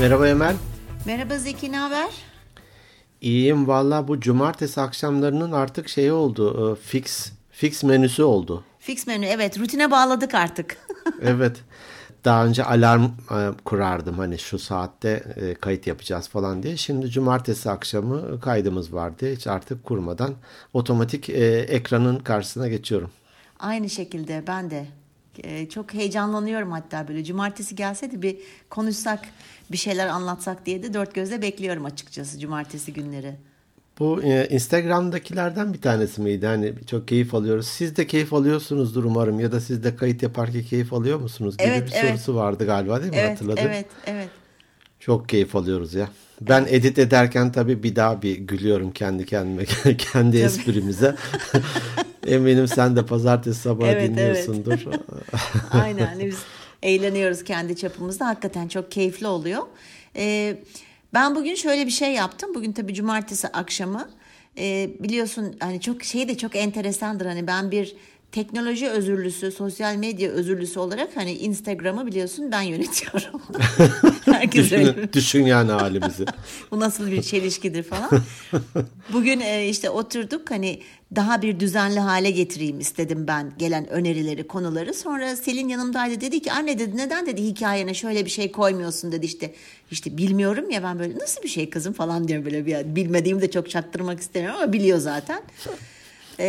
Merhaba Emel. Merhaba Zeki, ne haber? İyiyim valla bu cumartesi akşamlarının artık şeyi oldu. e, Fix fix menüsü oldu. Fix menü, evet rutine bağladık artık. Evet. Daha önce alarm e, kurardım hani şu saatte e, kayıt yapacağız falan diye. Şimdi cumartesi akşamı kaydımız vardı. Hiç artık kurmadan otomatik ekranın karşısına geçiyorum. Aynı şekilde ben de. Çok heyecanlanıyorum hatta böyle. Cumartesi gelse de bir konuşsak, bir şeyler anlatsak diye de dört gözle bekliyorum açıkçası cumartesi günleri. Bu e, Instagram'dakilerden bir tanesi miydi? Hani çok keyif alıyoruz. Siz de keyif alıyorsunuzdur umarım ya da siz de kayıt yaparken keyif alıyor musunuz gibi Evet, bir evet. sorusu vardı galiba değil mi? Evet, Hatırladım. evet, evet. Çok keyif alıyoruz ya. Ben edit ederken tabii bir daha bir gülüyorum kendi kendime, kendi esprimize. Eminim sen de pazartesi sabahı Evet, dinliyorsundur. Aynen hani biz eğleniyoruz kendi çapımızda. Hakikaten çok keyifli oluyor. Ee, ben bugün şöyle bir şey yaptım. Bugün tabii cumartesi akşamı. Ee, biliyorsun hani çok şey de çok enteresandır. Hani ben bir teknoloji özürlüsü, sosyal medya özürlüsü olarak hani Instagram'ı biliyorsun ben yönetiyorum. Herkes öyle. düşün, düşün yani halimizi. Bu nasıl bir çelişkidir falan. Bugün e, işte oturduk hani daha bir düzenli hale getireyim istedim ben gelen önerileri, konuları. Sonra Selin yanımdaydı dedi ki anne dedi neden dedi hikayene şöyle bir şey koymuyorsun dedi işte. İşte bilmiyorum ya ben böyle nasıl bir şey kızım falan diyorum böyle bir bilmediğimi de çok çaktırmak istemiyorum ama biliyor zaten.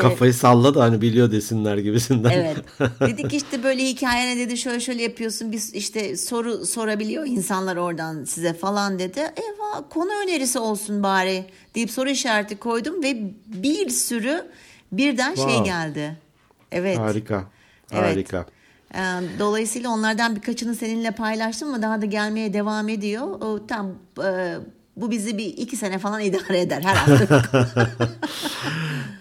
Kafayı salla da hani biliyor desinler gibisinden. Evet. Dedik işte böyle hikayene dedi şöyle şöyle yapıyorsun. Biz işte soru sorabiliyor insanlar oradan size falan dedi. Eyvah konu önerisi olsun bari deyip soru işareti koydum ve bir sürü birden şey Wow. geldi. Evet. Harika. Evet. Harika. Ee, Dolayısıyla onlardan birkaçını seninle paylaştım ama daha da gelmeye devam ediyor. O tam e, bu bizi bir iki sene falan idare eder her hafta.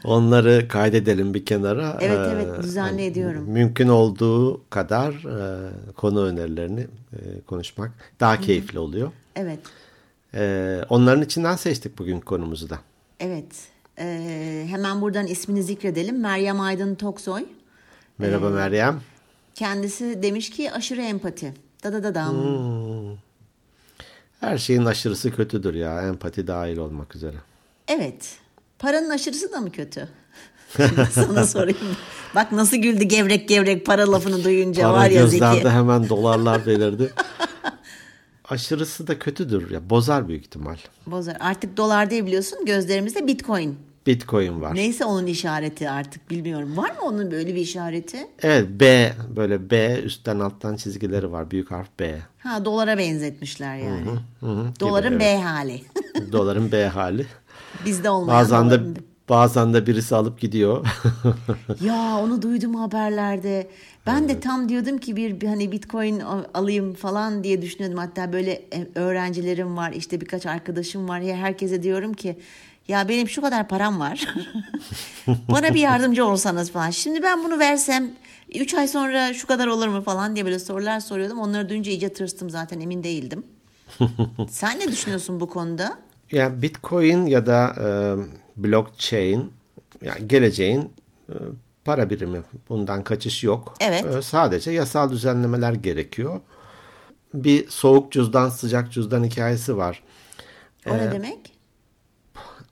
Onları kaydedelim bir kenara. Evet, Ee, evet, düzenli ediyorum. Mümkün olduğu kadar e, konu önerilerini e, konuşmak daha keyifli oluyor. evet. Ee, onların içinden seçtik bugün konumuzu da. Evet. Ee, hemen buradan ismini zikredelim. Meryem Aydın Toksoy. Merhaba Meryem. Kendisi demiş ki aşırı empati. Da da da dam. Hmm. Her şeyin aşırısı kötüdür ya. Empati dahil olmak üzere. Evet. Paranın aşırısı da mı kötü? Şimdi sana sorayım. Bak nasıl güldü gevrek gevrek para lafını duyunca Para var ya gözlerde hemen dolarlar belirdi. Aşırısı da kötüdür ya. Bozar büyük ihtimal. Bozar. Artık dolar değil biliyorsun gözlerimizde bitcoin. Bitcoin var. Neyse onun işareti artık bilmiyorum. Var mı onun böyle bir işareti? Evet B böyle B üstten alttan çizgileri var. Büyük harf B. Ha dolara benzetmişler yani. Hı hı, Doların gibi, B hali. Doların B hali. Bizde olmayan Bazen de bazen de birisi alıp gidiyor. Ya onu duydum haberlerde. Ben de tam diyordum ki bir, bir hani bitcoin al- alayım falan diye düşünüyordum. Hatta böyle e, öğrencilerim var işte birkaç arkadaşım var. Ya herkese diyorum ki ya benim şu kadar param var. Bana bir yardımcı olsanız falan. Şimdi ben bunu versem 3 ay sonra şu kadar olur mu falan diye böyle sorular soruyordum. Onları duyunca iyice tırstım zaten emin değildim. Sen ne düşünüyorsun bu konuda? yani Bitcoin ya da e, blockchain yani geleceğin e, para birimi. Bundan kaçış yok. Evet. E, sadece yasal düzenlemeler gerekiyor. Bir soğuk cüzdan sıcak cüzdan hikayesi var. O ne demek?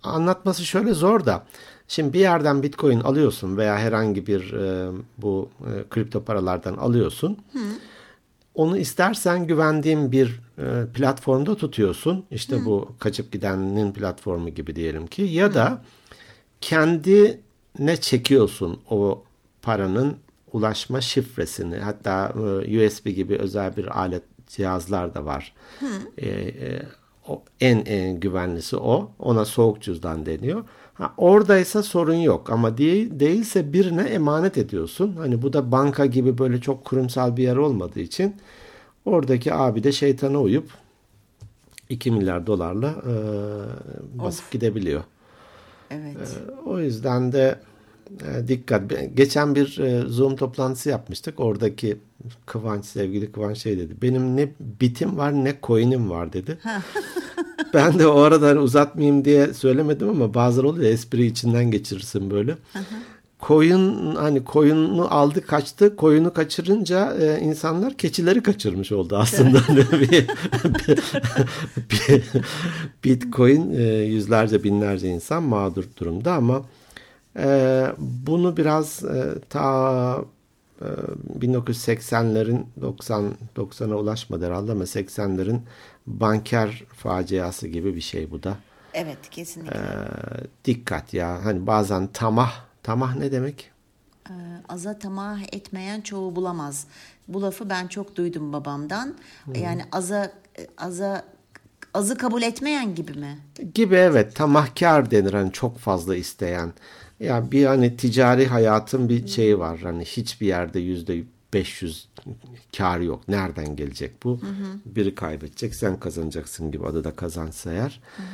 Anlatması şöyle zor da. Şimdi bir yerden Bitcoin alıyorsun veya herhangi bir e, bu e, kripto paralardan alıyorsun. Onu istersen güvendiğin bir e, platformda tutuyorsun. İşte bu kaçıp gidenin platformu gibi diyelim ki. Ya da kendine çekiyorsun o paranın ulaşma şifresini. Hatta e, USB gibi özel bir alet cihazlar da var. E, e, o, en, en güvenlisi o. Ona soğuk cüzdan deniyor. Ha, oradaysa sorun yok ama değil, değilse birine emanet ediyorsun. Hani bu da banka gibi böyle çok kurumsal bir yer olmadığı için oradaki abi de şeytana uyup 2 milyar dolarla e, basıp gidebiliyor. Evet. O yüzden de e, dikkat. Geçen bir e, Zoom toplantısı yapmıştık. Oradaki Kıvanç, sevgili Kıvanç şey dedi. Benim ne bitim var ne coin'im var dedi. ben de o arada hani uzatmayayım diye söylemedim ama bazen oluyor espri içinden geçirirsin böyle. koyun hani koyunu aldı kaçtı koyunu kaçırınca e, insanlar keçileri kaçırmış oldu aslında bir, Bitcoin e, yüzlerce binlerce insan mağdur durumda ama e, bunu biraz e, ta 1980'lerin 90 90'a ulaşmadı herhalde ama 80'lerin banker faciası gibi bir şey bu da. Evet kesinlikle. Ee, dikkat ya hani bazen tamah tamah ne demek? Ee, aza tamah etmeyen çoğu bulamaz. Bu lafı ben çok duydum babamdan. Hmm. Yani aza aza azı kabul etmeyen gibi mi? Gibi evet tamahkar denir hani çok fazla isteyen. Ya bir hani ticari hayatın bir şeyi var. Hani hiçbir yerde yüzde 500 kar yok. Nereden gelecek bu? Hı hı. Biri kaybedecek, sen kazanacaksın gibi adı da kazansa eğer. Hı hı.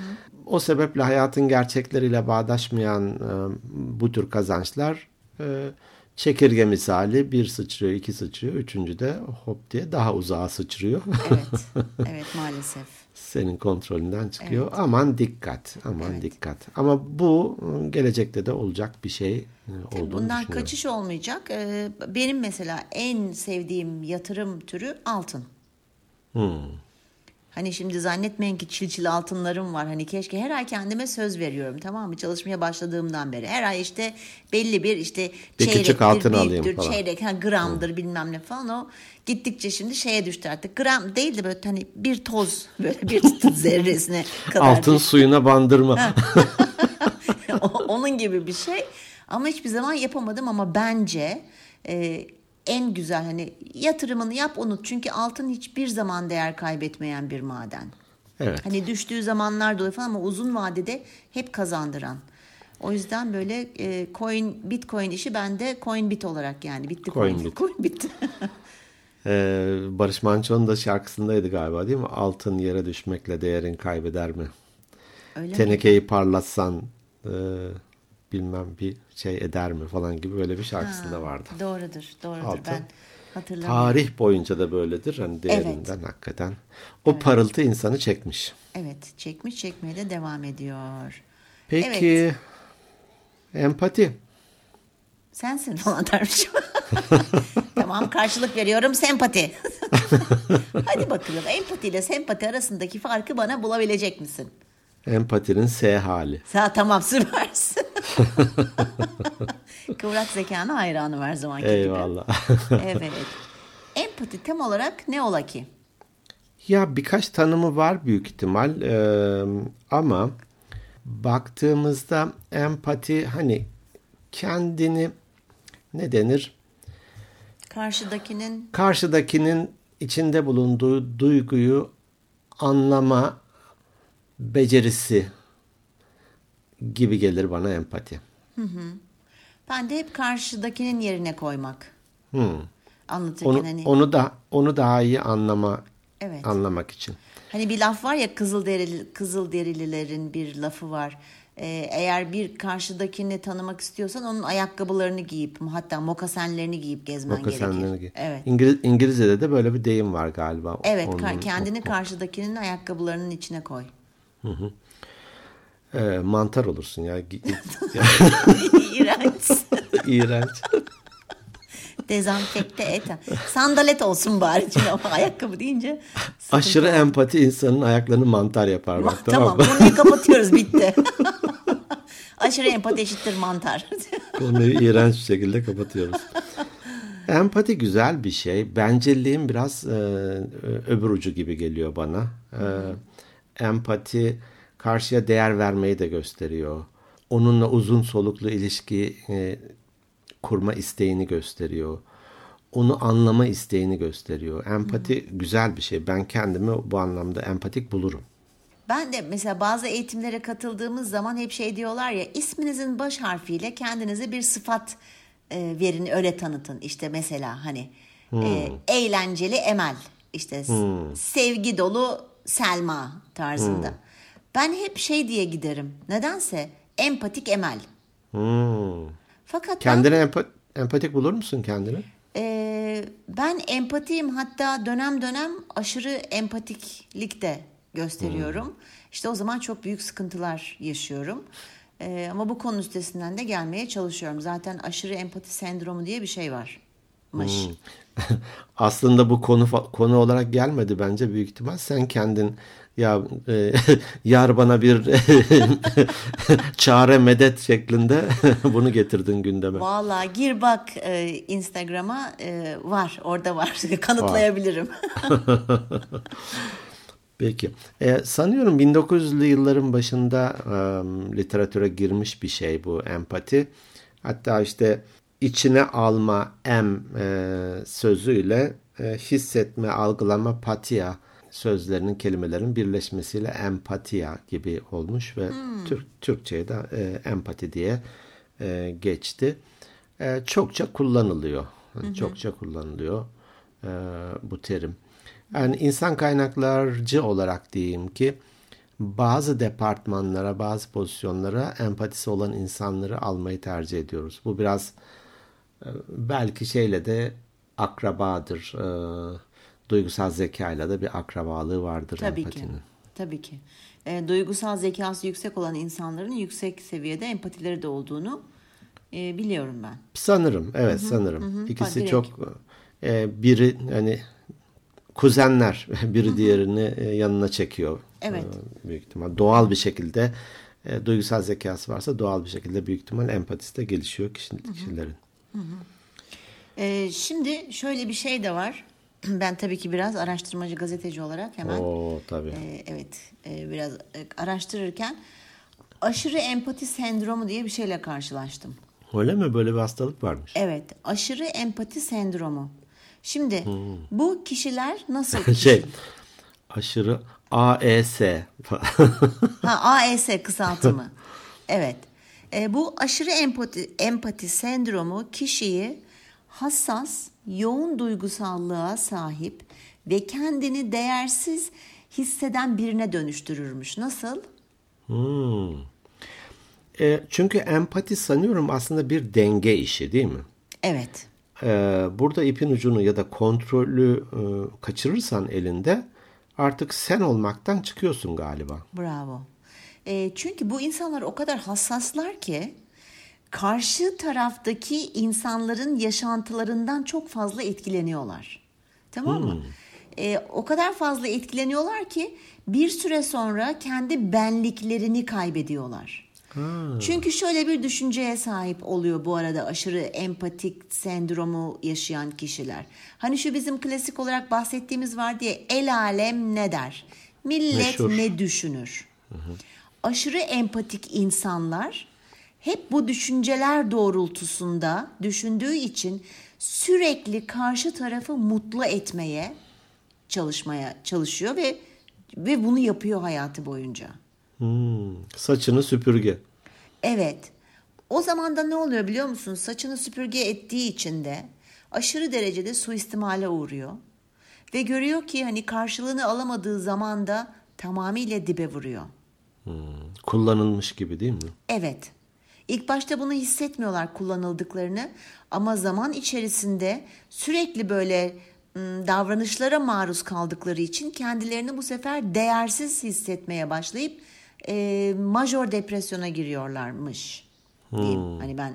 O sebeple hayatın gerçekleriyle bağdaşmayan e, bu tür kazançlar e, çekirge misali bir sıçrıyor, iki sıçrıyor, üçüncü de hop diye daha uzağa sıçrıyor. Evet, evet maalesef. Senin kontrolünden çıkıyor. Evet. Aman dikkat, aman evet. dikkat. Ama bu gelecekte de olacak bir şey e, olduğunu Bundan kaçış olmayacak. Ee, benim mesela en sevdiğim yatırım türü altın. Hmm. Hani şimdi zannetmeyin ki çil çil altınlarım var. Hani keşke her ay kendime söz veriyorum tamam mı? Çalışmaya başladığımdan beri. Her ay işte belli bir işte çeyrektir, altın büyüktür, falan. çeyrek, ha, gramdır Hı. bilmem ne falan o. Gittikçe şimdi şeye düştü artık. Gram değil de böyle hani bir toz böyle bir zerresine kadar. Altın suyuna bandırma. Onun gibi bir şey. Ama hiçbir zaman yapamadım ama bence e, en güzel hani yatırımını yap unut. Çünkü altın hiçbir zaman değer kaybetmeyen bir maden. Evet. Hani düştüğü zamanlar da falan ama uzun vadede hep kazandıran. O yüzden böyle e, coin bitcoin işi bende coin bit olarak yani bitti coin, coin bit. Coin bit. ee, Barış Manço'nun da şarkısındaydı galiba değil mi? Altın yere düşmekle değerin kaybeder mi? Öyle Tenekeyi mi? parlatsan e, bilmem bir şey eder mi falan gibi böyle bir şarkısında ha, vardı. Doğrudur, doğrudur. Altın. Ben hatırlamıyorum. Tarih boyunca da böyledir. Hani değerinden evet. hakikaten. O evet. parıltı insanı çekmiş. Evet, çekmiş çekmeye de devam ediyor. Peki evet. empati. Sensin falan dermişim. tamam karşılık veriyorum sempati. Hadi bakalım empati ile sempati arasındaki farkı bana bulabilecek misin? Empatinin S hali. Sa tamam süpersin. Kıvrak zekana hayranım her zamanki Eyvallah. gibi. evet. Empati tem olarak ne ola ki? Ya birkaç tanımı var büyük ihtimal ee, ama baktığımızda empati hani kendini ne denir? Karşıdakinin karşıdakinin içinde bulunduğu duyguyu anlama becerisi gibi gelir bana empati. Hı hı. Ben de hep karşıdakinin yerine koymak. Hı. Anlatırken onu, hani. Onu da onu daha iyi anlama evet. anlamak için. Hani bir laf var ya kızıl derili kızıl derililerin bir lafı var. Ee, eğer bir karşıdakini tanımak istiyorsan onun ayakkabılarını giyip hatta mokasenlerini giyip gezmen mokasenlerini gerekir. Giy. Evet. İngiliz, İngilizce'de de böyle bir deyim var galiba. Evet, Onun, kendini o, karşıdakinin ayakkabılarının içine koy. Hı hı. E, mantar olursun ya. İğrenç. İğrenç. Dezenfekte et. Sandalet olsun bari şimdi ama ayakkabı deyince. Aşırı olsun. empati insanın ayaklarını mantar yapar. Bak, tamam, tamam konuyu kapatıyoruz bitti. Aşırı empati eşittir mantar. Konuyu iğrenç bir şekilde kapatıyoruz. Empati güzel bir şey. Bencilliğin biraz e, öbür ucu gibi geliyor bana. E, empati karşıya değer vermeyi de gösteriyor. Onunla uzun soluklu ilişki e, kurma isteğini gösteriyor. Onu anlama isteğini gösteriyor. Empati hmm. güzel bir şey. Ben kendimi bu anlamda empatik bulurum. Ben de mesela bazı eğitimlere katıldığımız zaman hep şey diyorlar ya isminizin baş harfiyle kendinize bir sıfat e, verin öyle tanıtın. İşte mesela hani hmm. e, eğlenceli Emel, işte hmm. sevgi dolu Selma tarzında. Hmm. Ben hep şey diye giderim. Nedense empatik Emel. Hmm. Fakat kendine ben, empa empatik bulur musun kendini? E, ben empatiyim hatta dönem dönem aşırı empatiklik de gösteriyorum. Hmm. İşte o zaman çok büyük sıkıntılar yaşıyorum. E, ama bu konu üstesinden de gelmeye çalışıyorum. Zaten aşırı empati sendromu diye bir şey var. Mış. Aslında bu konu konu olarak gelmedi bence büyük ihtimal. Sen kendin ya e, yar bana bir çare medet şeklinde bunu getirdin gündeme. Valla gir bak e, Instagram'a e, var orada var kanıtlayabilirim. Peki. E, sanıyorum 1900'lü yılların başında e, literatüre girmiş bir şey bu empati. Hatta işte içine alma em e, sözüyle e, hissetme, algılama, patia sözlerinin kelimelerin birleşmesiyle empatiya gibi olmuş ve Türk Türkçe'ye de e, empati diye e, geçti. E, çokça kullanılıyor. Çokça kullanılıyor e, bu terim. Yani insan kaynaklarcı olarak diyeyim ki bazı departmanlara, bazı pozisyonlara empatisi olan insanları almayı tercih ediyoruz. Bu biraz e, belki şeyle de akrabadır. E, duygusal zekayla da bir akrabalığı vardır Tabii empatinin. ki. Tabii ki. E, duygusal zekası yüksek olan insanların yüksek seviyede empatileri de olduğunu e, biliyorum ben. Sanırım, evet sanırım. İkisi direkt. çok e, biri hani kuzenler, biri diğerini e, yanına çekiyor. Evet. E, büyük ihtimal doğal bir şekilde e, duygusal zekası varsa doğal bir şekilde büyük ihtimal empatisi de gelişiyor kişi- kişilerin. E, şimdi şöyle bir şey de var. Ben tabii ki biraz araştırmacı gazeteci olarak hemen Oo tabii. e, evet e, biraz e, araştırırken aşırı empati sendromu diye bir şeyle karşılaştım. Öyle mi? Böyle bir hastalık varmış. Evet, aşırı empati sendromu. Şimdi bu kişiler nasıl kişi? şey aşırı AES Ha, AES kısaltımı. evet. E, bu aşırı empati, empati sendromu kişiyi hassas, yoğun duygusallığa sahip ve kendini değersiz hisseden birine dönüştürürmüş. Nasıl? Hmm. E, çünkü empati sanıyorum aslında bir denge işi değil mi? Evet. Ee, burada ipin ucunu ya da kontrolü e, kaçırırsan elinde artık sen olmaktan çıkıyorsun galiba. Bravo. E, çünkü bu insanlar o kadar hassaslar ki karşı taraftaki insanların yaşantılarından çok fazla etkileniyorlar. Tamam mı? E, o kadar fazla etkileniyorlar ki bir süre sonra kendi benliklerini kaybediyorlar. Çünkü şöyle bir düşünceye sahip oluyor bu arada aşırı empatik sendromu yaşayan kişiler. Hani şu bizim klasik olarak bahsettiğimiz var diye el alem ne der? Millet Meşhur. ne düşünür? Aşırı empatik insanlar hep bu düşünceler doğrultusunda düşündüğü için sürekli karşı tarafı mutlu etmeye çalışmaya çalışıyor ve ve bunu yapıyor hayatı boyunca. Hmm, saçını süpürge. Evet. O zaman da ne oluyor biliyor musun? Saçını süpürge ettiği için de aşırı derecede suistimale uğruyor. Ve görüyor ki hani karşılığını alamadığı zaman da tamamıyla dibe vuruyor. Hmm, kullanılmış gibi değil mi? Evet. İlk başta bunu hissetmiyorlar kullanıldıklarını ama zaman içerisinde sürekli böyle davranışlara maruz kaldıkları için kendilerini bu sefer değersiz hissetmeye başlayıp e, majör depresyona giriyorlarmış. Diyeyim. Hani ben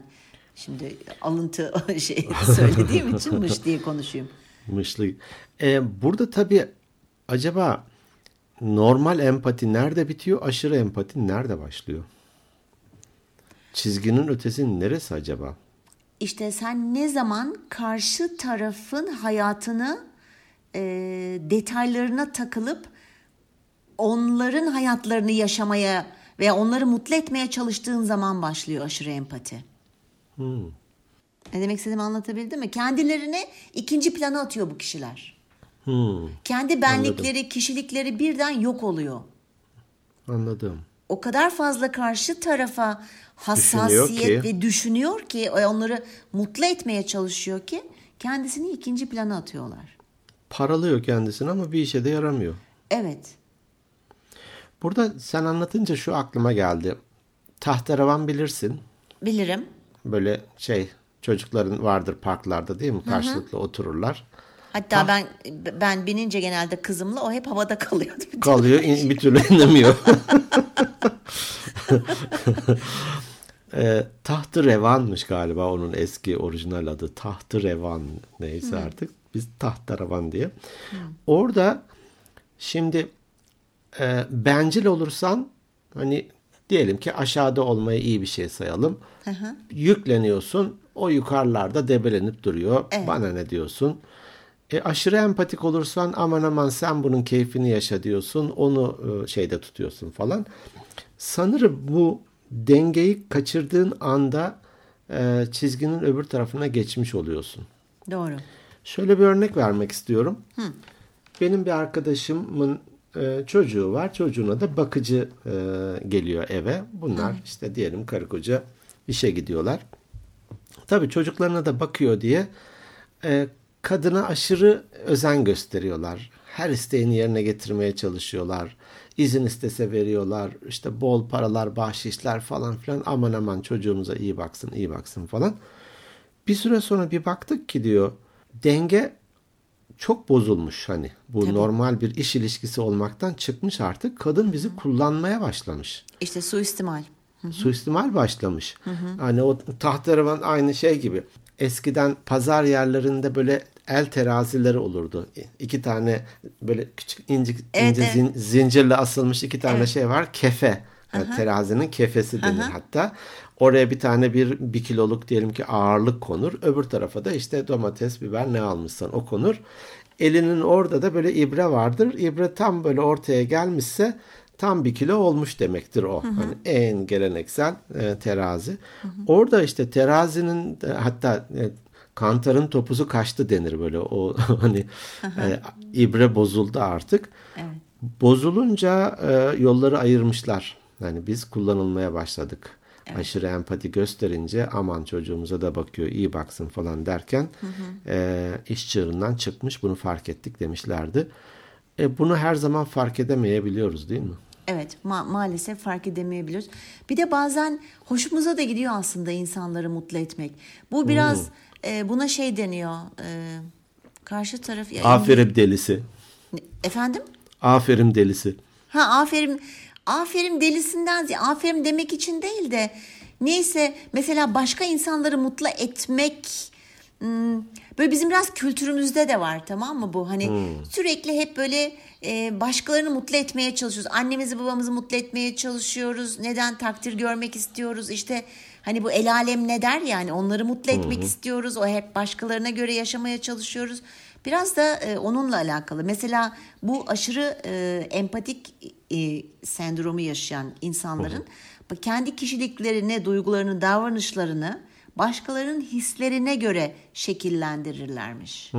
şimdi alıntı şey söylediğim için mış diye konuşayım. Mışlı. Ee, burada tabii acaba normal empati nerede bitiyor, aşırı empati nerede başlıyor? Çizginin ötesi neresi acaba? İşte sen ne zaman karşı tarafın hayatını e, detaylarına takılıp onların hayatlarını yaşamaya veya onları mutlu etmeye çalıştığın zaman başlıyor aşırı empati. Ne demek istediğimi anlatabildim mi? Kendilerini ikinci plana atıyor bu kişiler. Hmm, Kendi benlikleri, kişilikleri birden yok oluyor. anladım. O kadar fazla karşı tarafa hassasiyet Düşünüyor ki- ve düşünüyor ki onları mutlu etmeye çalışıyor ki kendisini ikinci plana atıyorlar. Paralıyor kendisini ama bir işe de yaramıyor. Evet. Burada sen anlatınca şu aklıma geldi. Tahterevan bilirsin. Bilirim. Böyle şey çocukların vardır parklarda değil mi? Karşılıklı otururlar. Hatta ben ben binince genelde kızımla o hep havada kalıyordu. Kalıyor in- bir türlü inemiyor. e, Tahtı Revan'mış galiba onun eski orijinal adı. Tahtı Revan neyse artık. Biz Tahtı Revan diye. Orada şimdi e, bencil olursan hani diyelim ki aşağıda olmayı iyi bir şey sayalım. Yükleniyorsun. O yukarılarda debelenip duruyor. Bana ne diyorsun? E, aşırı empatik olursan aman aman sen bunun keyfini yaşa diyorsun. Onu e, şeyde tutuyorsun falan. Sanırım bu dengeyi kaçırdığın anda e, çizginin öbür tarafına geçmiş oluyorsun. Doğru. Şöyle bir örnek vermek istiyorum. Benim bir arkadaşımın e, çocuğu var. Çocuğuna da bakıcı e, geliyor eve. Bunlar işte diyelim karı koca işe gidiyorlar. Tabii çocuklarına da bakıyor diye e, kadına aşırı özen gösteriyorlar. Her isteğini yerine getirmeye çalışıyorlar. İzin istese veriyorlar. İşte bol paralar, bahşişler falan filan. Aman aman çocuğumuza iyi baksın, iyi baksın falan. Bir süre sonra bir baktık ki diyor denge çok bozulmuş hani. Bu normal bir iş ilişkisi olmaktan çıkmış artık. Kadın bizi kullanmaya başlamış. İşte suistimal. Suistimal başlamış. Hani o tahterevan aynı şey gibi. Eskiden pazar yerlerinde böyle el terazileri olurdu. İki tane böyle küçük incik, Evet, ince evet. zin- zincirle asılmış iki tane şey var. Kefe. Yani terazinin kefesi denir hatta. Oraya bir tane bir, bir kiloluk diyelim ki ağırlık konur. Öbür tarafa da işte domates, biber ne almışsan o konur. Elinin orada da böyle ibre vardır. İbre tam böyle ortaya gelmişse tam bir kilo olmuş demektir o. Hani en geleneksel e, terazi. Orada işte terazinin e, hatta e, kantarın topuzu kaçtı denir böyle. O hani e, ibre bozuldu artık. Bozulunca e, yolları ayırmışlar. Yani biz kullanılmaya başladık. Aşırı empati gösterince aman çocuğumuza da bakıyor iyi baksın falan derken e, iş çığırından çıkmış bunu fark ettik demişlerdi. E, bunu her zaman fark edemeyebiliyoruz değil mi? Evet ma- maalesef fark edemeyebiliyoruz. Bir de bazen hoşumuza da gidiyor aslında insanları mutlu etmek. Bu biraz e, buna şey deniyor. e, karşı taraf... ya- Aferin delisi. Efendim? Aferin delisi. Ha aferin aferin delisinden ziyade aferin demek için değil de neyse mesela başka insanları mutlu etmek hmm, böyle bizim biraz kültürümüzde de var tamam mı bu? Hani sürekli hep böyle e, başkalarını mutlu etmeye çalışıyoruz. Annemizi babamızı mutlu etmeye çalışıyoruz. Neden takdir görmek istiyoruz? İşte hani bu el alem ne der yani onları mutlu etmek istiyoruz. O hep başkalarına göre yaşamaya çalışıyoruz. Biraz da e, onunla alakalı. Mesela bu aşırı e, empatik e, sendromu yaşayan insanların bak kendi kişiliklerini, duygularını, davranışlarını başkalarının hislerine göre şekillendirirlermiş.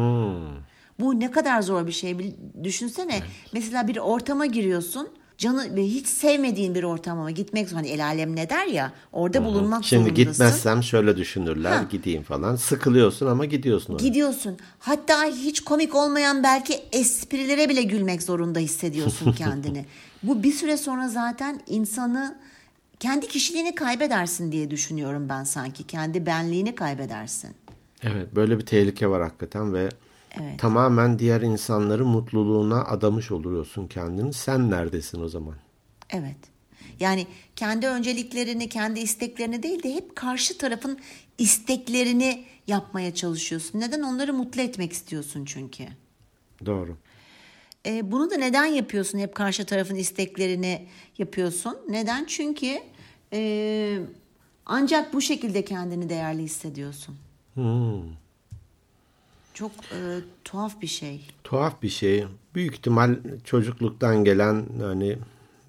Bu ne kadar zor bir şey düşünsene. Mesela bir ortama giriyorsun. Canı hiç sevmediğin bir ortama gitmek hani el alem ne der ya orada bulunmak Şimdi zorundasın. gitmezsem şöyle düşünürler Ha. gideyim falan. Sıkılıyorsun ama gidiyorsun oraya. Gidiyorsun. Hatta hiç komik olmayan belki esprilere bile gülmek zorunda hissediyorsun kendini. Bu bir süre sonra zaten insanı kendi kişiliğini kaybedersin diye düşünüyorum ben sanki. Kendi benliğini kaybedersin. Evet böyle bir tehlike var hakikaten ve Evet. tamamen diğer insanların mutluluğuna adamış oluyorsun kendini. Sen neredesin o zaman? Evet. Yani kendi önceliklerini, kendi isteklerini değil de hep karşı tarafın isteklerini yapmaya çalışıyorsun. Neden? Onları mutlu etmek istiyorsun çünkü. Doğru. E, bunu da neden yapıyorsun? Hep karşı tarafın isteklerini yapıyorsun. Neden? Çünkü e, ancak bu şekilde kendini değerli hissediyorsun. Hmm. Çok e, tuhaf bir şey. Tuhaf bir şey. Büyük ihtimal çocukluktan gelen hani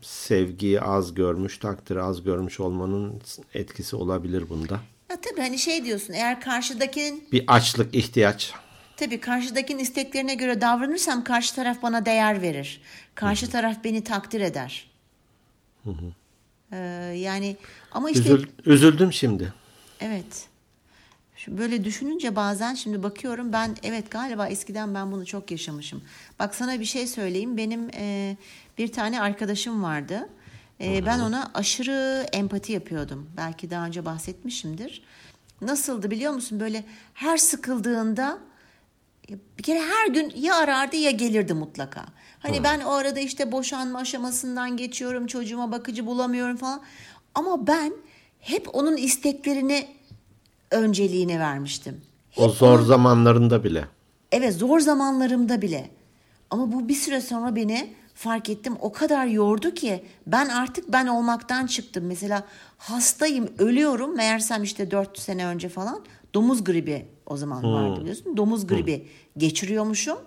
sevgiyi az görmüş, takdiri az görmüş olmanın etkisi olabilir bunda. Ya tabii hani şey diyorsun eğer karşıdakinin Bir açlık, ihtiyaç. Tabii karşıdakinin isteklerine göre davranırsam karşı taraf bana değer verir. Karşı taraf beni takdir eder. E, yani ama işte Üzül- üzüldüm şimdi. Evet. Böyle düşününce bazen şimdi bakıyorum ben evet galiba eskiden ben bunu çok yaşamışım. Bak sana bir şey söyleyeyim. Benim e, bir tane arkadaşım vardı. E, ben ona aşırı empati yapıyordum. Belki daha önce bahsetmişimdir. Nasıldı biliyor musun? Böyle her sıkıldığında bir kere her gün ya arardı ya gelirdi mutlaka. Hani ben o arada işte boşanma aşamasından geçiyorum, çocuğuma bakıcı bulamıyorum falan. Ama ben hep onun isteklerini önceliğine vermiştim. Hep O zor onun- zamanlarında bile. Evet zor zamanlarımda bile. Ama bu bir süre sonra beni fark ettim o kadar yordu ki ben artık ben olmaktan çıktım. Mesela hastayım ölüyorum meğersem işte 4 sene önce falan domuz gribi o zaman vardı biliyorsun. Domuz gribi geçiriyormuşum.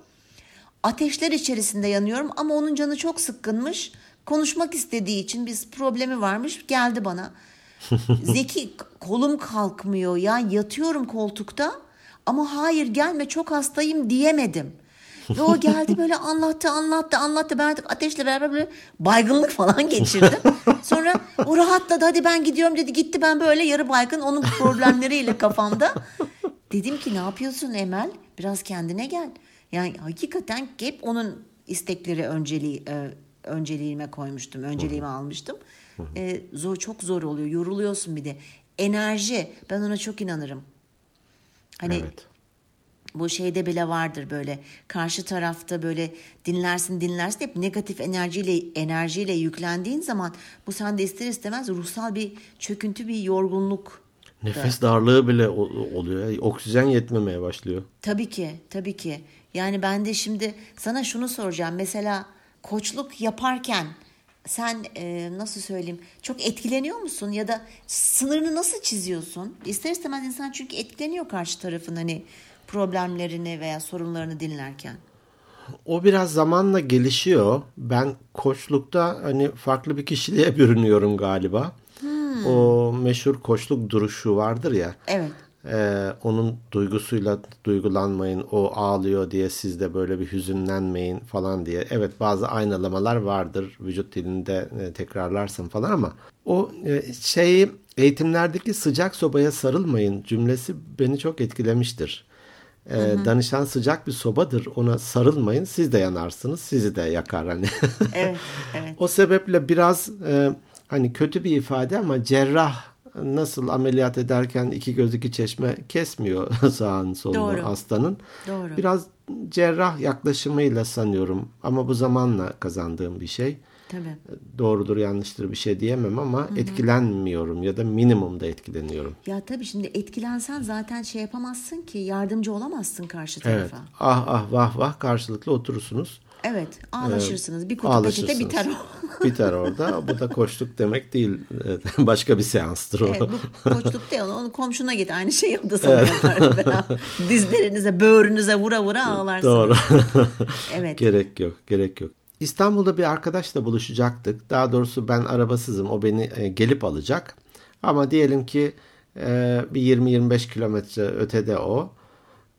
Ateşler içerisinde yanıyorum ama onun canı çok sıkkınmış. Konuşmak istediği için biz problemi varmış geldi bana. Zeki kolum kalkmıyor ya yatıyorum koltukta ama hayır gelme çok hastayım diyemedim. Ve o geldi böyle anlattı anlattı anlattı ben artık ateşle beraber böyle baygınlık falan geçirdim. Sonra o rahatladı hadi ben gidiyorum dedi gitti ben böyle yarı baygın onun problemleriyle kafamda. Dedim ki ne yapıyorsun Emel biraz kendine gel. Yani hakikaten hep onun istekleri önceliği e, önceliğime koymuştum önceliğime almıştım. E, zor çok zor oluyor yoruluyorsun bir de. Enerji ben ona çok inanırım. Hani Evet. bu şeyde bile vardır böyle karşı tarafta böyle dinlersin dinlersin hep negatif enerjiyle enerjiyle yüklendiğin zaman bu sende ister istemez ruhsal bir çöküntü bir yorgunluk Nefes darlığı bile oluyor. Oksijen yetmemeye başlıyor. Tabii ki, tabii ki. Yani ben de şimdi sana şunu soracağım. Mesela koçluk yaparken sen e, nasıl söyleyeyim çok etkileniyor musun ya da sınırını nasıl çiziyorsun? İster istemez insan çünkü etkileniyor karşı tarafın hani problemlerini veya sorunlarını dinlerken. O biraz zamanla gelişiyor. Ben koçlukta hani farklı bir kişiliğe bürünüyorum galiba. O meşhur koçluk duruşu vardır ya. Evet. Ee, onun duygusuyla duygulanmayın. O ağlıyor diye siz de böyle bir hüzünlenmeyin falan diye. Evet bazı aynalamalar vardır. Vücut dilinde e, tekrarlarsın falan ama o e, şeyi eğitimlerdeki sıcak sobaya sarılmayın cümlesi beni çok etkilemiştir. Ee, danışan sıcak bir sobadır. Ona sarılmayın. Siz de yanarsınız. Sizi de yakar hani. Evet, evet. o sebeple biraz e, hani kötü bir ifade ama cerrah nasıl ameliyat ederken iki göz iki çeşme kesmiyor sağın solunu Doğru. hastanın. Doğru. Biraz cerrah yaklaşımıyla sanıyorum ama bu zamanla kazandığım bir şey. Tabii. Doğrudur yanlıştır bir şey diyemem ama etkilenmiyorum ya da minimumda etkileniyorum. Ya tabii şimdi etkilensen zaten şey yapamazsın ki yardımcı olamazsın karşı Evet. tarafa. Ah ah vah vah karşılıklı oturursunuz. Evet, ağlaşırsınız. Bir kutu peçete Ağlaşırsınız. biter o. Biter orada. Bu da koçluk demek değil. Evet, Başka bir seanstır o. Evet, bu koçluk değil. Onu komşuna git. Aynı şeyi o da sana. Beraber Dizlerinize, böğrünüze vura vura ağlarsınız. Doğru. Evet. gerek yok, gerek yok. İstanbul'da bir arkadaşla buluşacaktık. Daha doğrusu ben arabasızım. O beni e, gelip alacak. Ama diyelim ki e, bir 20-25 kilometre ötede o.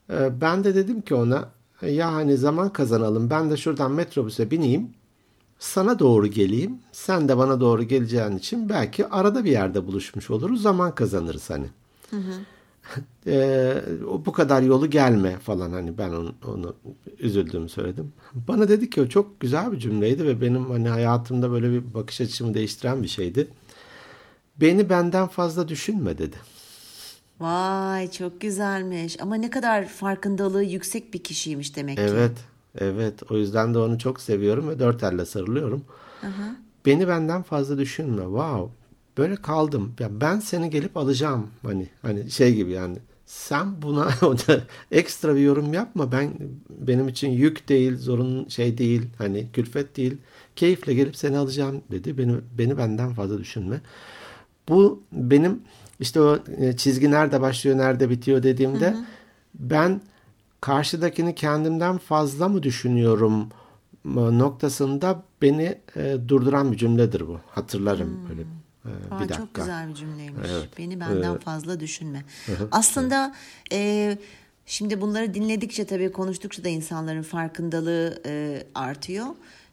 E, ben de dedim ki ona ya hani zaman kazanalım. Ben de şuradan metrobüse bineyim. Sana doğru geleyim. Sen de bana doğru geleceğin için belki arada bir yerde buluşmuş oluruz. Zaman kazanırız hani. Ee, o bu kadar yolu gelme falan hani ben onu, onu üzüldüğümü söyledim. Bana dedi ki o çok güzel bir cümleydi ve benim hani hayatımda böyle bir bakış açımı değiştiren bir şeydi. Beni benden fazla düşünme dedi. Vay çok güzelmiş. Ama ne kadar farkındalığı yüksek bir kişiymiş demek ki. Evet, evet. O yüzden de onu çok seviyorum ve dört elle sarılıyorum. Beni benden fazla düşünme. Wow. Böyle kaldım. Ya ben seni gelip alacağım. Hani hani şey gibi yani. Sen buna ekstra bir yorum yapma. Ben benim için yük değil, zorun şey değil, hani külfet değil. Keyifle gelip seni alacağım dedi. Beni beni benden fazla düşünme. Bu benim işte o e, çizgi nerede başlıyor, nerede bitiyor dediğimde ben karşıdakini kendimden fazla mı düşünüyorum noktasında beni e, durduran bir cümledir bu. Hatırlarım böyle e, Aa, bir dakika. Çok güzel bir cümleymiş. Evet. Beni benden fazla düşünme. Aslında e, şimdi bunları dinledikçe tabii konuştukça da insanların farkındalığı e, artıyor.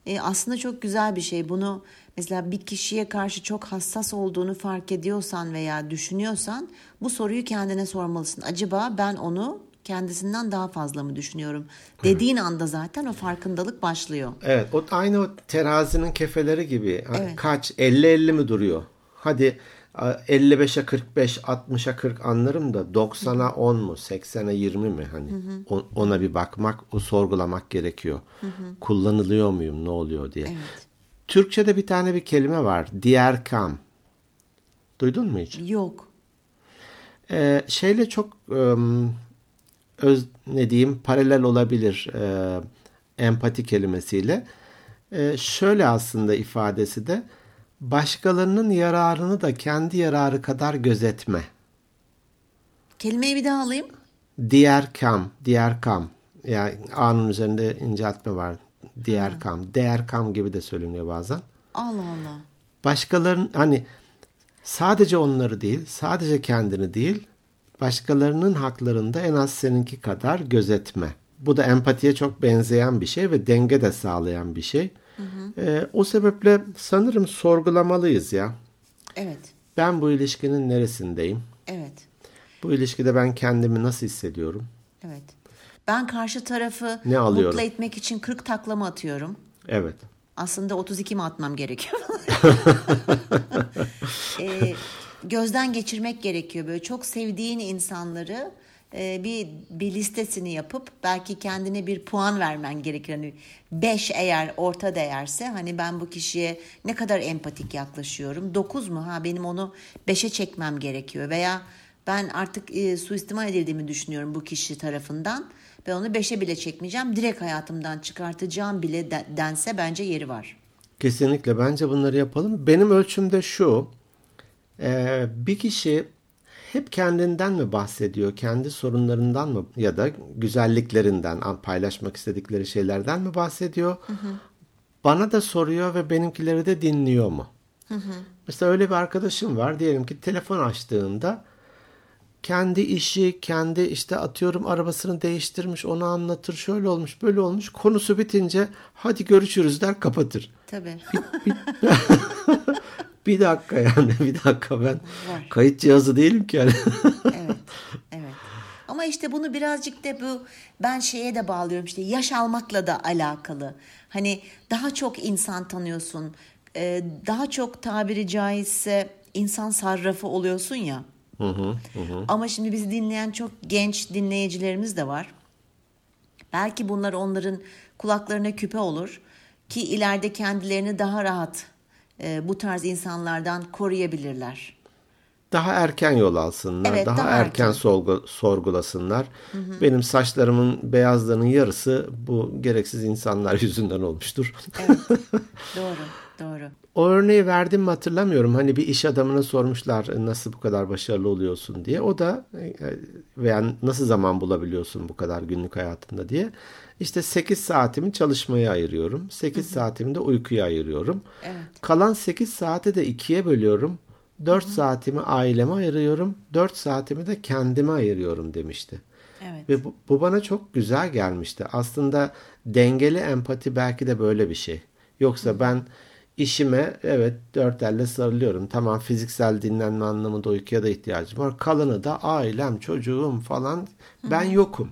E, aslında çok güzel bir şey. Bunu mesela bir kişiye karşı çok hassas olduğunu fark ediyorsan veya düşünüyorsan bu soruyu kendine sormalısın. Acaba ben onu kendisinden daha fazla mı düşünüyorum? Dediğin anda zaten o farkındalık başlıyor. Evet, o aynı o terazinin kefeleri gibi. Evet. Kaç 50-50 mi duruyor? Hadi 55'e 45, 60'a 40 anlarım da 90'a 10 mu, 80'e 20 mi hani ona bir bakmak, o sorgulamak gerekiyor. Kullanılıyor muyum, ne oluyor diye. Evet. Türkçe'de bir tane bir kelime var. Diğer kam. Duydun mu hiç? Yok. Ee, şeyle çok öz ne diyeyim paralel olabilir e, empati kelimesiyle. E, şöyle aslında ifadesi de başkalarının yararını da kendi yararı kadar gözetme. Kelimeyi bir daha alayım. Diğer kam, diğer kam. Yani A'nın üzerinde inceltme var. Diğer kam, değer kam gibi de söyleniyor bazen. Allah Allah. Başkalarının hani sadece onları değil, sadece kendini değil, başkalarının haklarını da en az seninki kadar gözetme. Bu da empatiye çok benzeyen bir şey ve denge de sağlayan bir şey. Ee, o sebeple sanırım sorgulamalıyız ya. Evet. Ben bu ilişkinin neresindeyim? Evet. Bu ilişkide ben kendimi nasıl hissediyorum? Evet. Ben karşı tarafı Ne alıyorum? mutlu etmek için 40 taklama atıyorum. Evet. Aslında 32 mi atmam gerekiyor? Ee, gözden geçirmek gerekiyor. Böyle çok sevdiğin insanları e, bir bir listesini yapıp belki kendine bir puan vermen gerekir. Hani 5 eğer orta değerse hani ben bu kişiye ne kadar empatik yaklaşıyorum. 9 mu? Ha benim onu 5'e çekmem gerekiyor veya ben artık e, suistimal edildiğimi düşünüyorum bu kişi tarafından. Ben onu 5'e bile çekmeyeceğim. Direkt hayatımdan çıkartacağım bile de- dense bence yeri var. Kesinlikle bence bunları yapalım. Benim ölçüm de şu. e, bir kişi hep kendinden mi bahsediyor, kendi sorunlarından mı ya da güzelliklerinden, paylaşmak istedikleri şeylerden mi bahsediyor? Bana da soruyor ve benimkileri de dinliyor mu? Mesela öyle bir arkadaşım var. Diyelim ki telefon açtığında kendi işi, kendi işte atıyorum arabasını değiştirmiş, onu anlatır, şöyle olmuş, böyle olmuş. Konusu bitince hadi görüşürüz der kapatır. Tabii. Bir dakika yani bir dakika ben Var. kayıt cihazı değilim ki yani. evet, evet. Ama işte bunu birazcık da bu ben şeye de bağlıyorum işte yaş almakla da alakalı. Hani daha çok insan tanıyorsun, e, daha çok tabiri caizse insan sarrafı oluyorsun ya. Ama şimdi bizi dinleyen çok genç dinleyicilerimiz de var. Belki bunlar onların kulaklarına küpe olur ki ileride kendilerini daha rahat e, bu tarz insanlardan koruyabilirler. Daha erken yol alsınlar, Evet, daha, daha erken, erken. sorgu- sorgulasınlar. Benim saçlarımın beyazlarının yarısı bu gereksiz insanlar yüzünden olmuştur. Evet. doğru, doğru. O örneği verdim mi hatırlamıyorum. Hani bir iş adamına sormuşlar "E, nasıl bu kadar başarılı oluyorsun diye. O da e, veya nasıl zaman bulabiliyorsun bu kadar günlük hayatında diye. İşte 8 saatimi çalışmaya ayırıyorum. 8 saatimi de uykuya ayırıyorum. Evet. Kalan 8 saati de ikiye bölüyorum. 4 saatimi aileme ayırıyorum. 4 saatimi de kendime ayırıyorum demişti. Evet. Ve bu, bu bana çok güzel gelmişti. Aslında dengeli empati belki de böyle bir şey. Yoksa ben işime evet dört elle sarılıyorum. Tamam fiziksel dinlenme anlamında uykuya da ihtiyacım var. Kalanı da ailem, çocuğum falan ben yokum.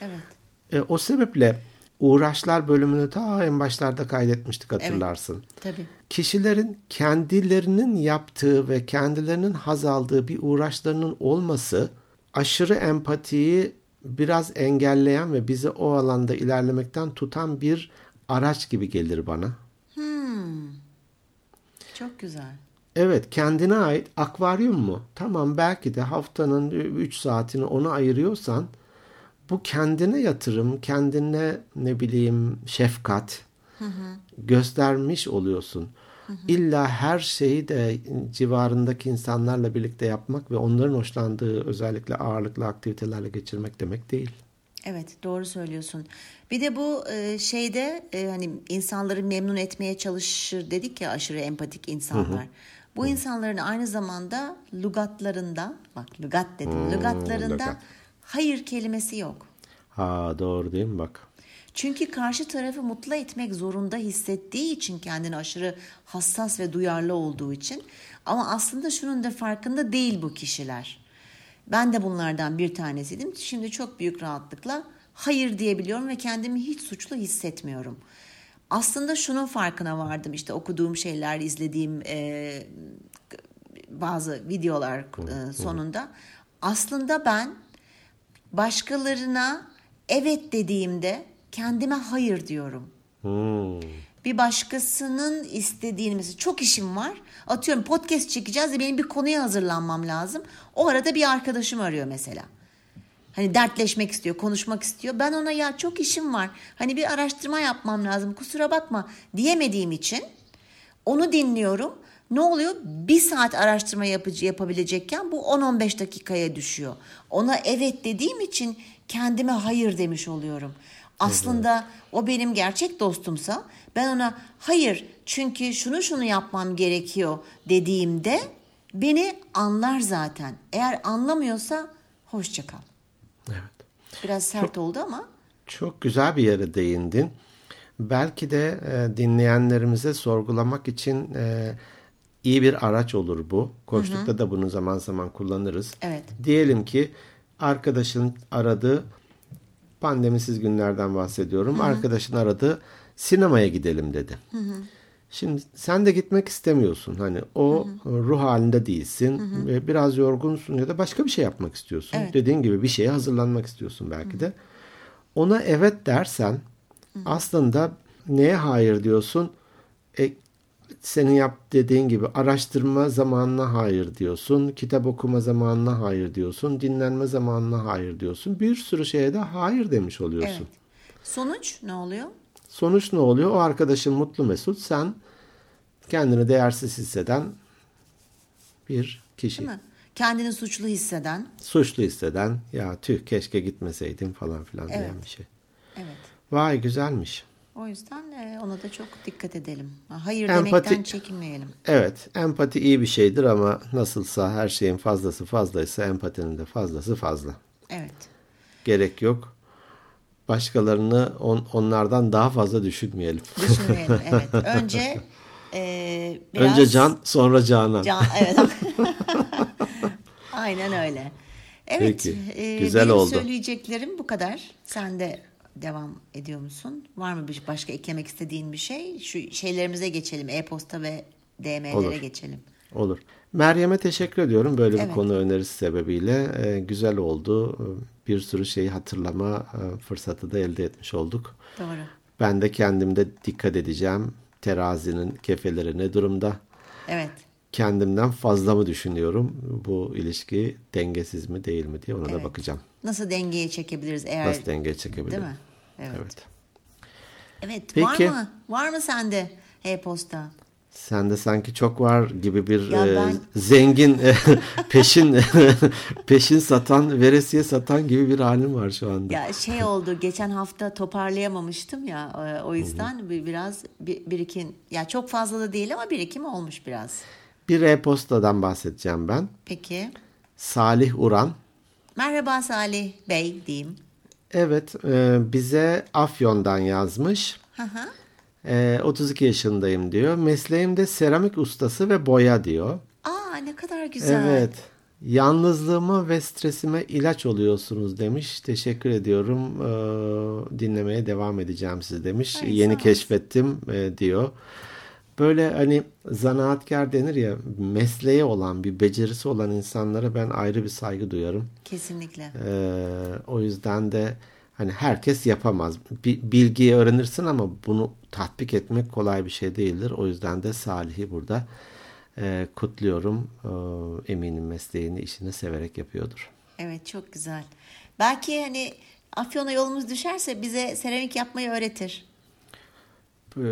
Evet. E, o sebeple uğraşlar bölümünü ta en başlarda kaydetmiştik hatırlarsın. Tabii. Kişilerin kendilerinin yaptığı ve kendilerinin haz aldığı bir uğraşlarının olması aşırı empatiyi biraz engelleyen ve bizi o alanda ilerlemekten tutan bir araç gibi gelir bana. Çok güzel. Evet kendine ait akvaryum mu? Tamam belki de haftanın 3 saatini ona ayırıyorsan bu kendine yatırım, kendine ne bileyim şefkat göstermiş oluyorsun. İlla her şeyi de civarındaki insanlarla birlikte yapmak ve onların hoşlandığı özellikle ağırlıklı aktivitelerle geçirmek demek değil. Evet doğru söylüyorsun. Bir de bu e, şeyde e, hani insanları memnun etmeye çalışır dedik ya aşırı empatik insanlar. Bu insanların aynı zamanda lügatlarında bak lügat dedim lügatlarında lügat. Hayır kelimesi yok. Ha doğru değil mi bak? Çünkü karşı tarafı mutlu etmek zorunda hissettiği için kendini aşırı hassas ve duyarlı olduğu için ama aslında şunun da farkında değil bu kişiler. Ben de bunlardan bir tanesiydim. Şimdi çok büyük rahatlıkla hayır diyebiliyorum ve kendimi hiç suçlu hissetmiyorum. Aslında şunun farkına vardım işte okuduğum şeyler, izlediğim e, bazı videolar e, sonunda aslında ben başkalarına evet dediğimde kendime hayır diyorum. Hmm. Bir başkasının istediğini mesela çok işim var. Atıyorum podcast çekeceğiz de benim bir konuya hazırlanmam lazım. O arada bir arkadaşım arıyor mesela. Hani dertleşmek istiyor, konuşmak istiyor. Ben ona ya çok işim var. Hani bir araştırma yapmam lazım. Kusura bakma diyemediğim için onu dinliyorum. Ne oluyor? Bir saat araştırma yapıcı yapabilecekken bu 10-15 dakikaya düşüyor. Ona evet dediğim için kendime hayır demiş oluyorum. Aslında o benim gerçek dostumsa ben ona hayır çünkü şunu şunu yapmam gerekiyor dediğimde beni anlar zaten. Eğer anlamıyorsa hoşça kal. Evet. Biraz sert oldu ama Çok güzel bir yere değindin. Belki de e, dinleyenlerimize sorgulamak için e, iyi bir araç olur bu. Koçlukta da bunu zaman zaman kullanırız. Evet. Diyelim ki arkadaşın aradı, pandemisiz günlerden bahsediyorum. Arkadaşın aradı, sinemaya gidelim dedi. Şimdi sen de gitmek istemiyorsun. Hani o ruh halinde değilsin. ve Biraz yorgunsun ya da başka bir şey yapmak istiyorsun. Evet. Dediğin gibi bir şeye hazırlanmak istiyorsun belki de. Ona evet dersen aslında neye hayır diyorsun? E, senin yap dediğin gibi araştırma zamanına hayır diyorsun. Kitap okuma zamanına hayır diyorsun. Dinlenme zamanına hayır diyorsun. Bir sürü şeye de hayır demiş oluyorsun. evet. Sonuç ne oluyor? Sonuç ne oluyor? O arkadaşın mutlu mesut. Sen kendini değersiz hisseden bir kişi. Değil mi? Kendini suçlu hisseden. Suçlu hisseden ya tüh keşke gitmeseydim falan filan diyen Evet. bir şey. Evet. Vay güzelmiş. O yüzden e, ona da çok dikkat edelim. Hayır Empati- demekten çekinmeyelim. Evet empati iyi bir şeydir ama nasılsa her şeyin fazlası fazlaysa empatinin de fazlası fazla. Evet. Gerek yok. Başkalarını on- onlardan daha fazla düşünmeyelim. Düşünmeyelim. Evet. Önce e, biraz... Önce can sonra canan. Can, evet. Aynen öyle. Evet. Peki, e, güzel benim oldu. söyleyeceklerim bu kadar. Sen de devam ediyor musun? Var mı bir başka eklemek istediğin bir şey? Şu şeylerimize geçelim. E-posta ve DM'lere Olur. geçelim. Olur. Meryem'e teşekkür ediyorum böyle bir Evet. konu önerisi sebebiyle. Ee, güzel oldu. Ee, Bir sürü şeyi hatırlama e, fırsatı da elde etmiş olduk. Doğru. Ben de kendimde dikkat edeceğim. Terazinin kefeleri ne durumda? Evet. Kendimden fazla mı düşünüyorum? Bu ilişki dengesiz mi değil mi diye ona da Evet. bakacağım. Nasıl dengeye çekebiliriz eğer Nasıl dengeye çekebilirim? Değil mi? Evet. Evet. Evet. Peki. Var mı? Var mı sende e-posta? Sende sanki çok var gibi bir Ya e, ben- zengin e, peşin peşin satan, veresiye satan gibi bir halim var şu anda. Ya şey oldu geçen hafta toparlayamamıştım ya e, o yüzden bir biraz bir, birikim ya çok fazla da değil ama birikim olmuş biraz. Bir e-postadan bahsedeceğim ben. Peki. Salih Uran. Merhaba Salih Bey diyeyim. Evet, e, bize Afyon'dan yazmış. Hı hı. E, 32 yaşındayım diyor. Mesleğim de seramik ustası ve boya diyor. Aa ne kadar güzel. Evet. Yalnızlığıma ve stresime ilaç oluyorsunuz demiş. Teşekkür ediyorum. Ee, dinlemeye devam edeceğim sizi demiş. Ay, Yeni keşfettim e, diyor. Böyle hani zanaatkar denir ya mesleği olan bir becerisi olan insanlara ben ayrı bir saygı duyarım. Kesinlikle. Ee, o yüzden de hani herkes yapamaz. Bir bilgiyi öğrenirsin ama bunu tatbik etmek kolay bir şey değildir. O yüzden de Salih'i burada e, kutluyorum. Ee, eminim mesleğini, işini severek yapıyordur. Evet çok güzel. Belki hani Afyon'a yolumuz düşerse bize seramik yapmayı öğretir. Ee,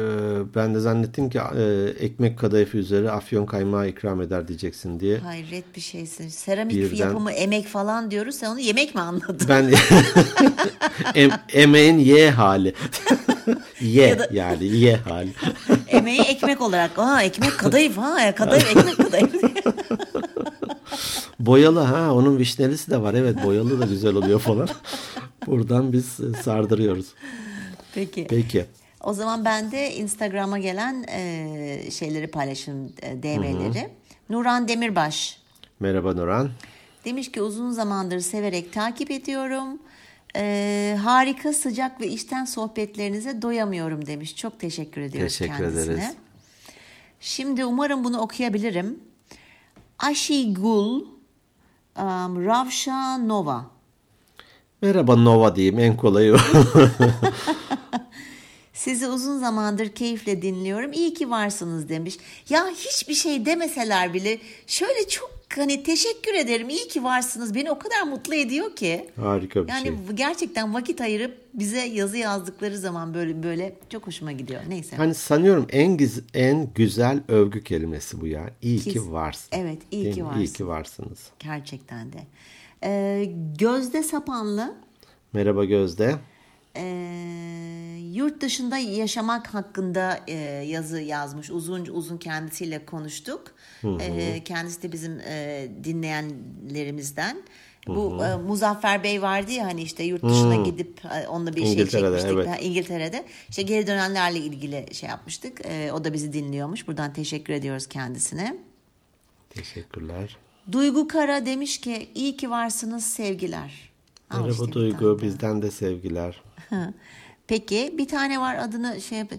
ben de zannettim ki e, ekmek kadayıfı üzeri afyon kaymağı ikram eder diyeceksin diye. Hayret bir şeysin. Seramik Birden- yapımı emek falan diyoruz. Sen onu yemek mi anladın? Ben em, emeğin ye hali. ye Ya da- yani ye hali. Emeği ekmek olarak. Aa ekmek kadayıf ha. Kadayıf ekmek kadayıf. Boyalı ha onun vişnelisi de var evet boyalı da güzel oluyor falan. Buradan biz sardırıyoruz. Peki. Peki. O zaman ben de Instagram'a gelen e, şeyleri paylaşayım, e, DM'leri. Nuran Demirbaş Merhaba Nuran. demiş ki uzun zamandır severek takip ediyorum. E, harika sıcak ve içten sohbetlerinize doyamıyorum demiş. Çok teşekkür ediyoruz Teşekkür kendisine. ederiz. Şimdi umarım bunu okuyabilirim. Aşigul um, Ravşa Nova. Merhaba Nova diyeyim en kolayı. Sizi uzun zamandır keyifle dinliyorum. İyi ki varsınız demiş. Ya hiçbir şey demeseler bile şöyle çok hani teşekkür ederim. İyi ki varsınız. Beni o kadar mutlu ediyor ki. Harika bir Yani şey. gerçekten vakit ayırıp bize yazı yazdıkları zaman böyle böyle çok hoşuma gidiyor. Neyse. Hani sanıyorum en giz- en güzel övgü kelimesi bu ya. İyi Kes- ki varsın. Evet, iyi Değil ki mi? varsın. İyi ki varsınız. Gerçekten de. Ee, Gözde Sapanlı Merhaba Gözde. e, yurt dışında yaşamak hakkında e, yazı yazmış. Uzun uzun kendisiyle konuştuk. E, kendisi de bizim e, dinleyenlerimizden. Bu e, Muzaffer Bey vardı ya hani işte yurt dışına gidip e, onunla bir şey çekmiştik. evet. Ha, İngiltere'de. İşte geri dönenlerle ilgili şey yapmıştık. E, o da bizi dinliyormuş. Buradan teşekkür ediyoruz kendisine. Teşekkürler. Duygu Kara demiş ki iyi ki varsınız sevgiler. Merhaba işte Duygu. Bizden de sevgiler. Peki bir tane var adını şey yap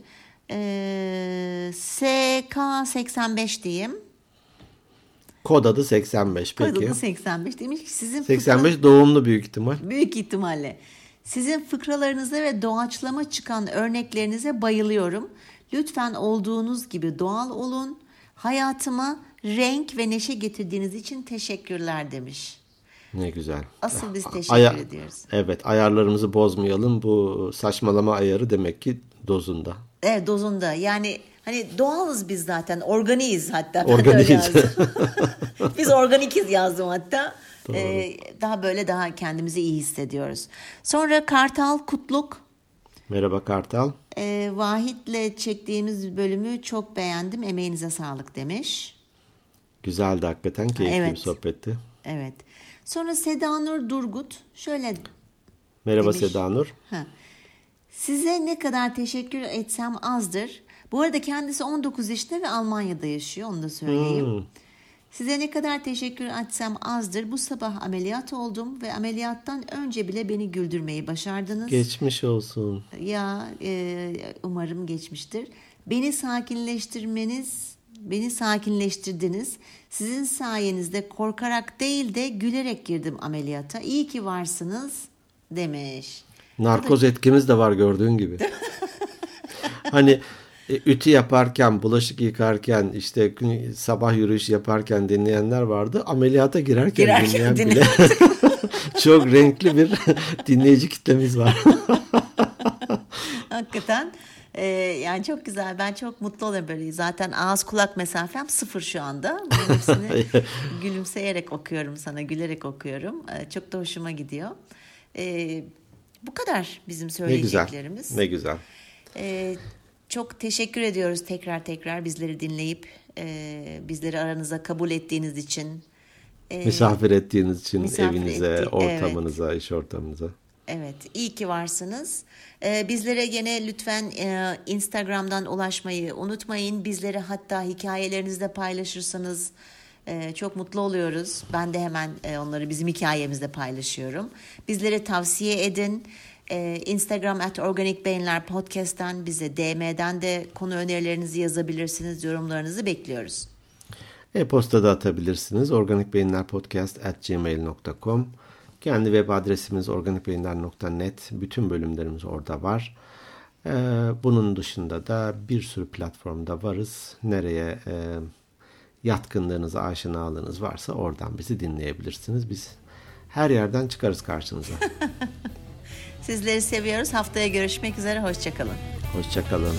ee, SK85 diyeyim. Kod adı 85 peki. Adını 85 demiş ki sizin 85 doğumlu büyük ihtimal. Büyük ihtimalle. Sizin fıkralarınıza ve doğaçlama çıkan örneklerinize bayılıyorum. Lütfen olduğunuz gibi doğal olun. Hayatıma renk ve neşe getirdiğiniz için teşekkürler demiş. Ne güzel. Asıl biz teşekkür Aya- ediyoruz. Evet ayarlarımızı bozmayalım. Bu saçmalama ayarı demek ki dozunda. Evet dozunda. Yani hani doğalız biz zaten. Organiyiz hatta. Organiyiz. biz organikiz yazdım hatta. Ee, daha böyle daha kendimizi iyi hissediyoruz. Sonra Kartal Kutluk. Merhaba Kartal. E, Vahit'le çektiğimiz bölümü çok beğendim. Emeğinize sağlık demiş. Güzeldi hakikaten. Keyifli Evet. bir sohbetti. Evet. Sonra Seda Nur Durgut şöyle Merhaba Demiş. Seda Nur. Ha. Size ne kadar teşekkür etsem azdır. Bu arada kendisi 19 yaşında ve Almanya'da yaşıyor onu da söyleyeyim. Hmm. Size ne kadar teşekkür etsem azdır. Bu sabah ameliyat oldum ve ameliyattan önce bile beni güldürmeyi başardınız. Geçmiş olsun. Ya e, umarım geçmiştir. Beni sakinleştirmeniz, beni sakinleştirdiniz. Sizin sayenizde korkarak değil de gülerek girdim ameliyata. İyi ki varsınız demiş. Narkoz etkimiz de var gördüğün gibi. hani e, ütü yaparken, bulaşık yıkarken, işte sabah yürüyüş yaparken dinleyenler vardı. Ameliyata girerken, Girerken dinleyen bile çok renkli bir dinleyici kitlemiz var. Hakikaten e, yani çok güzel. Ben çok mutlu oluyorum böyle. Zaten ağız kulak mesafem sıfır şu anda. Bunun hepsini gülümseyerek okuyorum sana, gülerek okuyorum. E, çok da hoşuma gidiyor. E, bu kadar bizim ne güzel. söyleyeceklerimiz. Ne güzel. Ee, çok teşekkür ediyoruz tekrar tekrar bizleri dinleyip e, bizleri aranıza kabul ettiğiniz için. Misafir ettiğiniz için misafir evinize, etti- ortamınıza, iş ortamınıza. Evet, iyi ki varsınız. Ee, bizlere gene lütfen e, Instagram'dan ulaşmayı unutmayın. Bizleri hatta hikayelerinizde paylaşırsanız e, çok mutlu oluyoruz. Ben de hemen e, onları bizim hikayemizde paylaşıyorum. Bizlere tavsiye edin. Ee, Instagram at Organik Beyinler Podcast'ten bize DM'den de konu önerilerinizi yazabilirsiniz. Yorumlarınızı bekliyoruz. E-posta da atabilirsiniz. organikbeyinlerpodcast.gmail.com Kendi web adresimiz organikbeyinler.net. Bütün bölümlerimiz orada var. Ee, bunun dışında da bir sürü platformda varız. Nereye e, yatkınlığınız, aşinalığınız varsa oradan bizi dinleyebilirsiniz. Biz her yerden çıkarız karşınıza. Sizleri seviyoruz. Haftaya görüşmek üzere. Hoşçakalın. Hoşçakalın.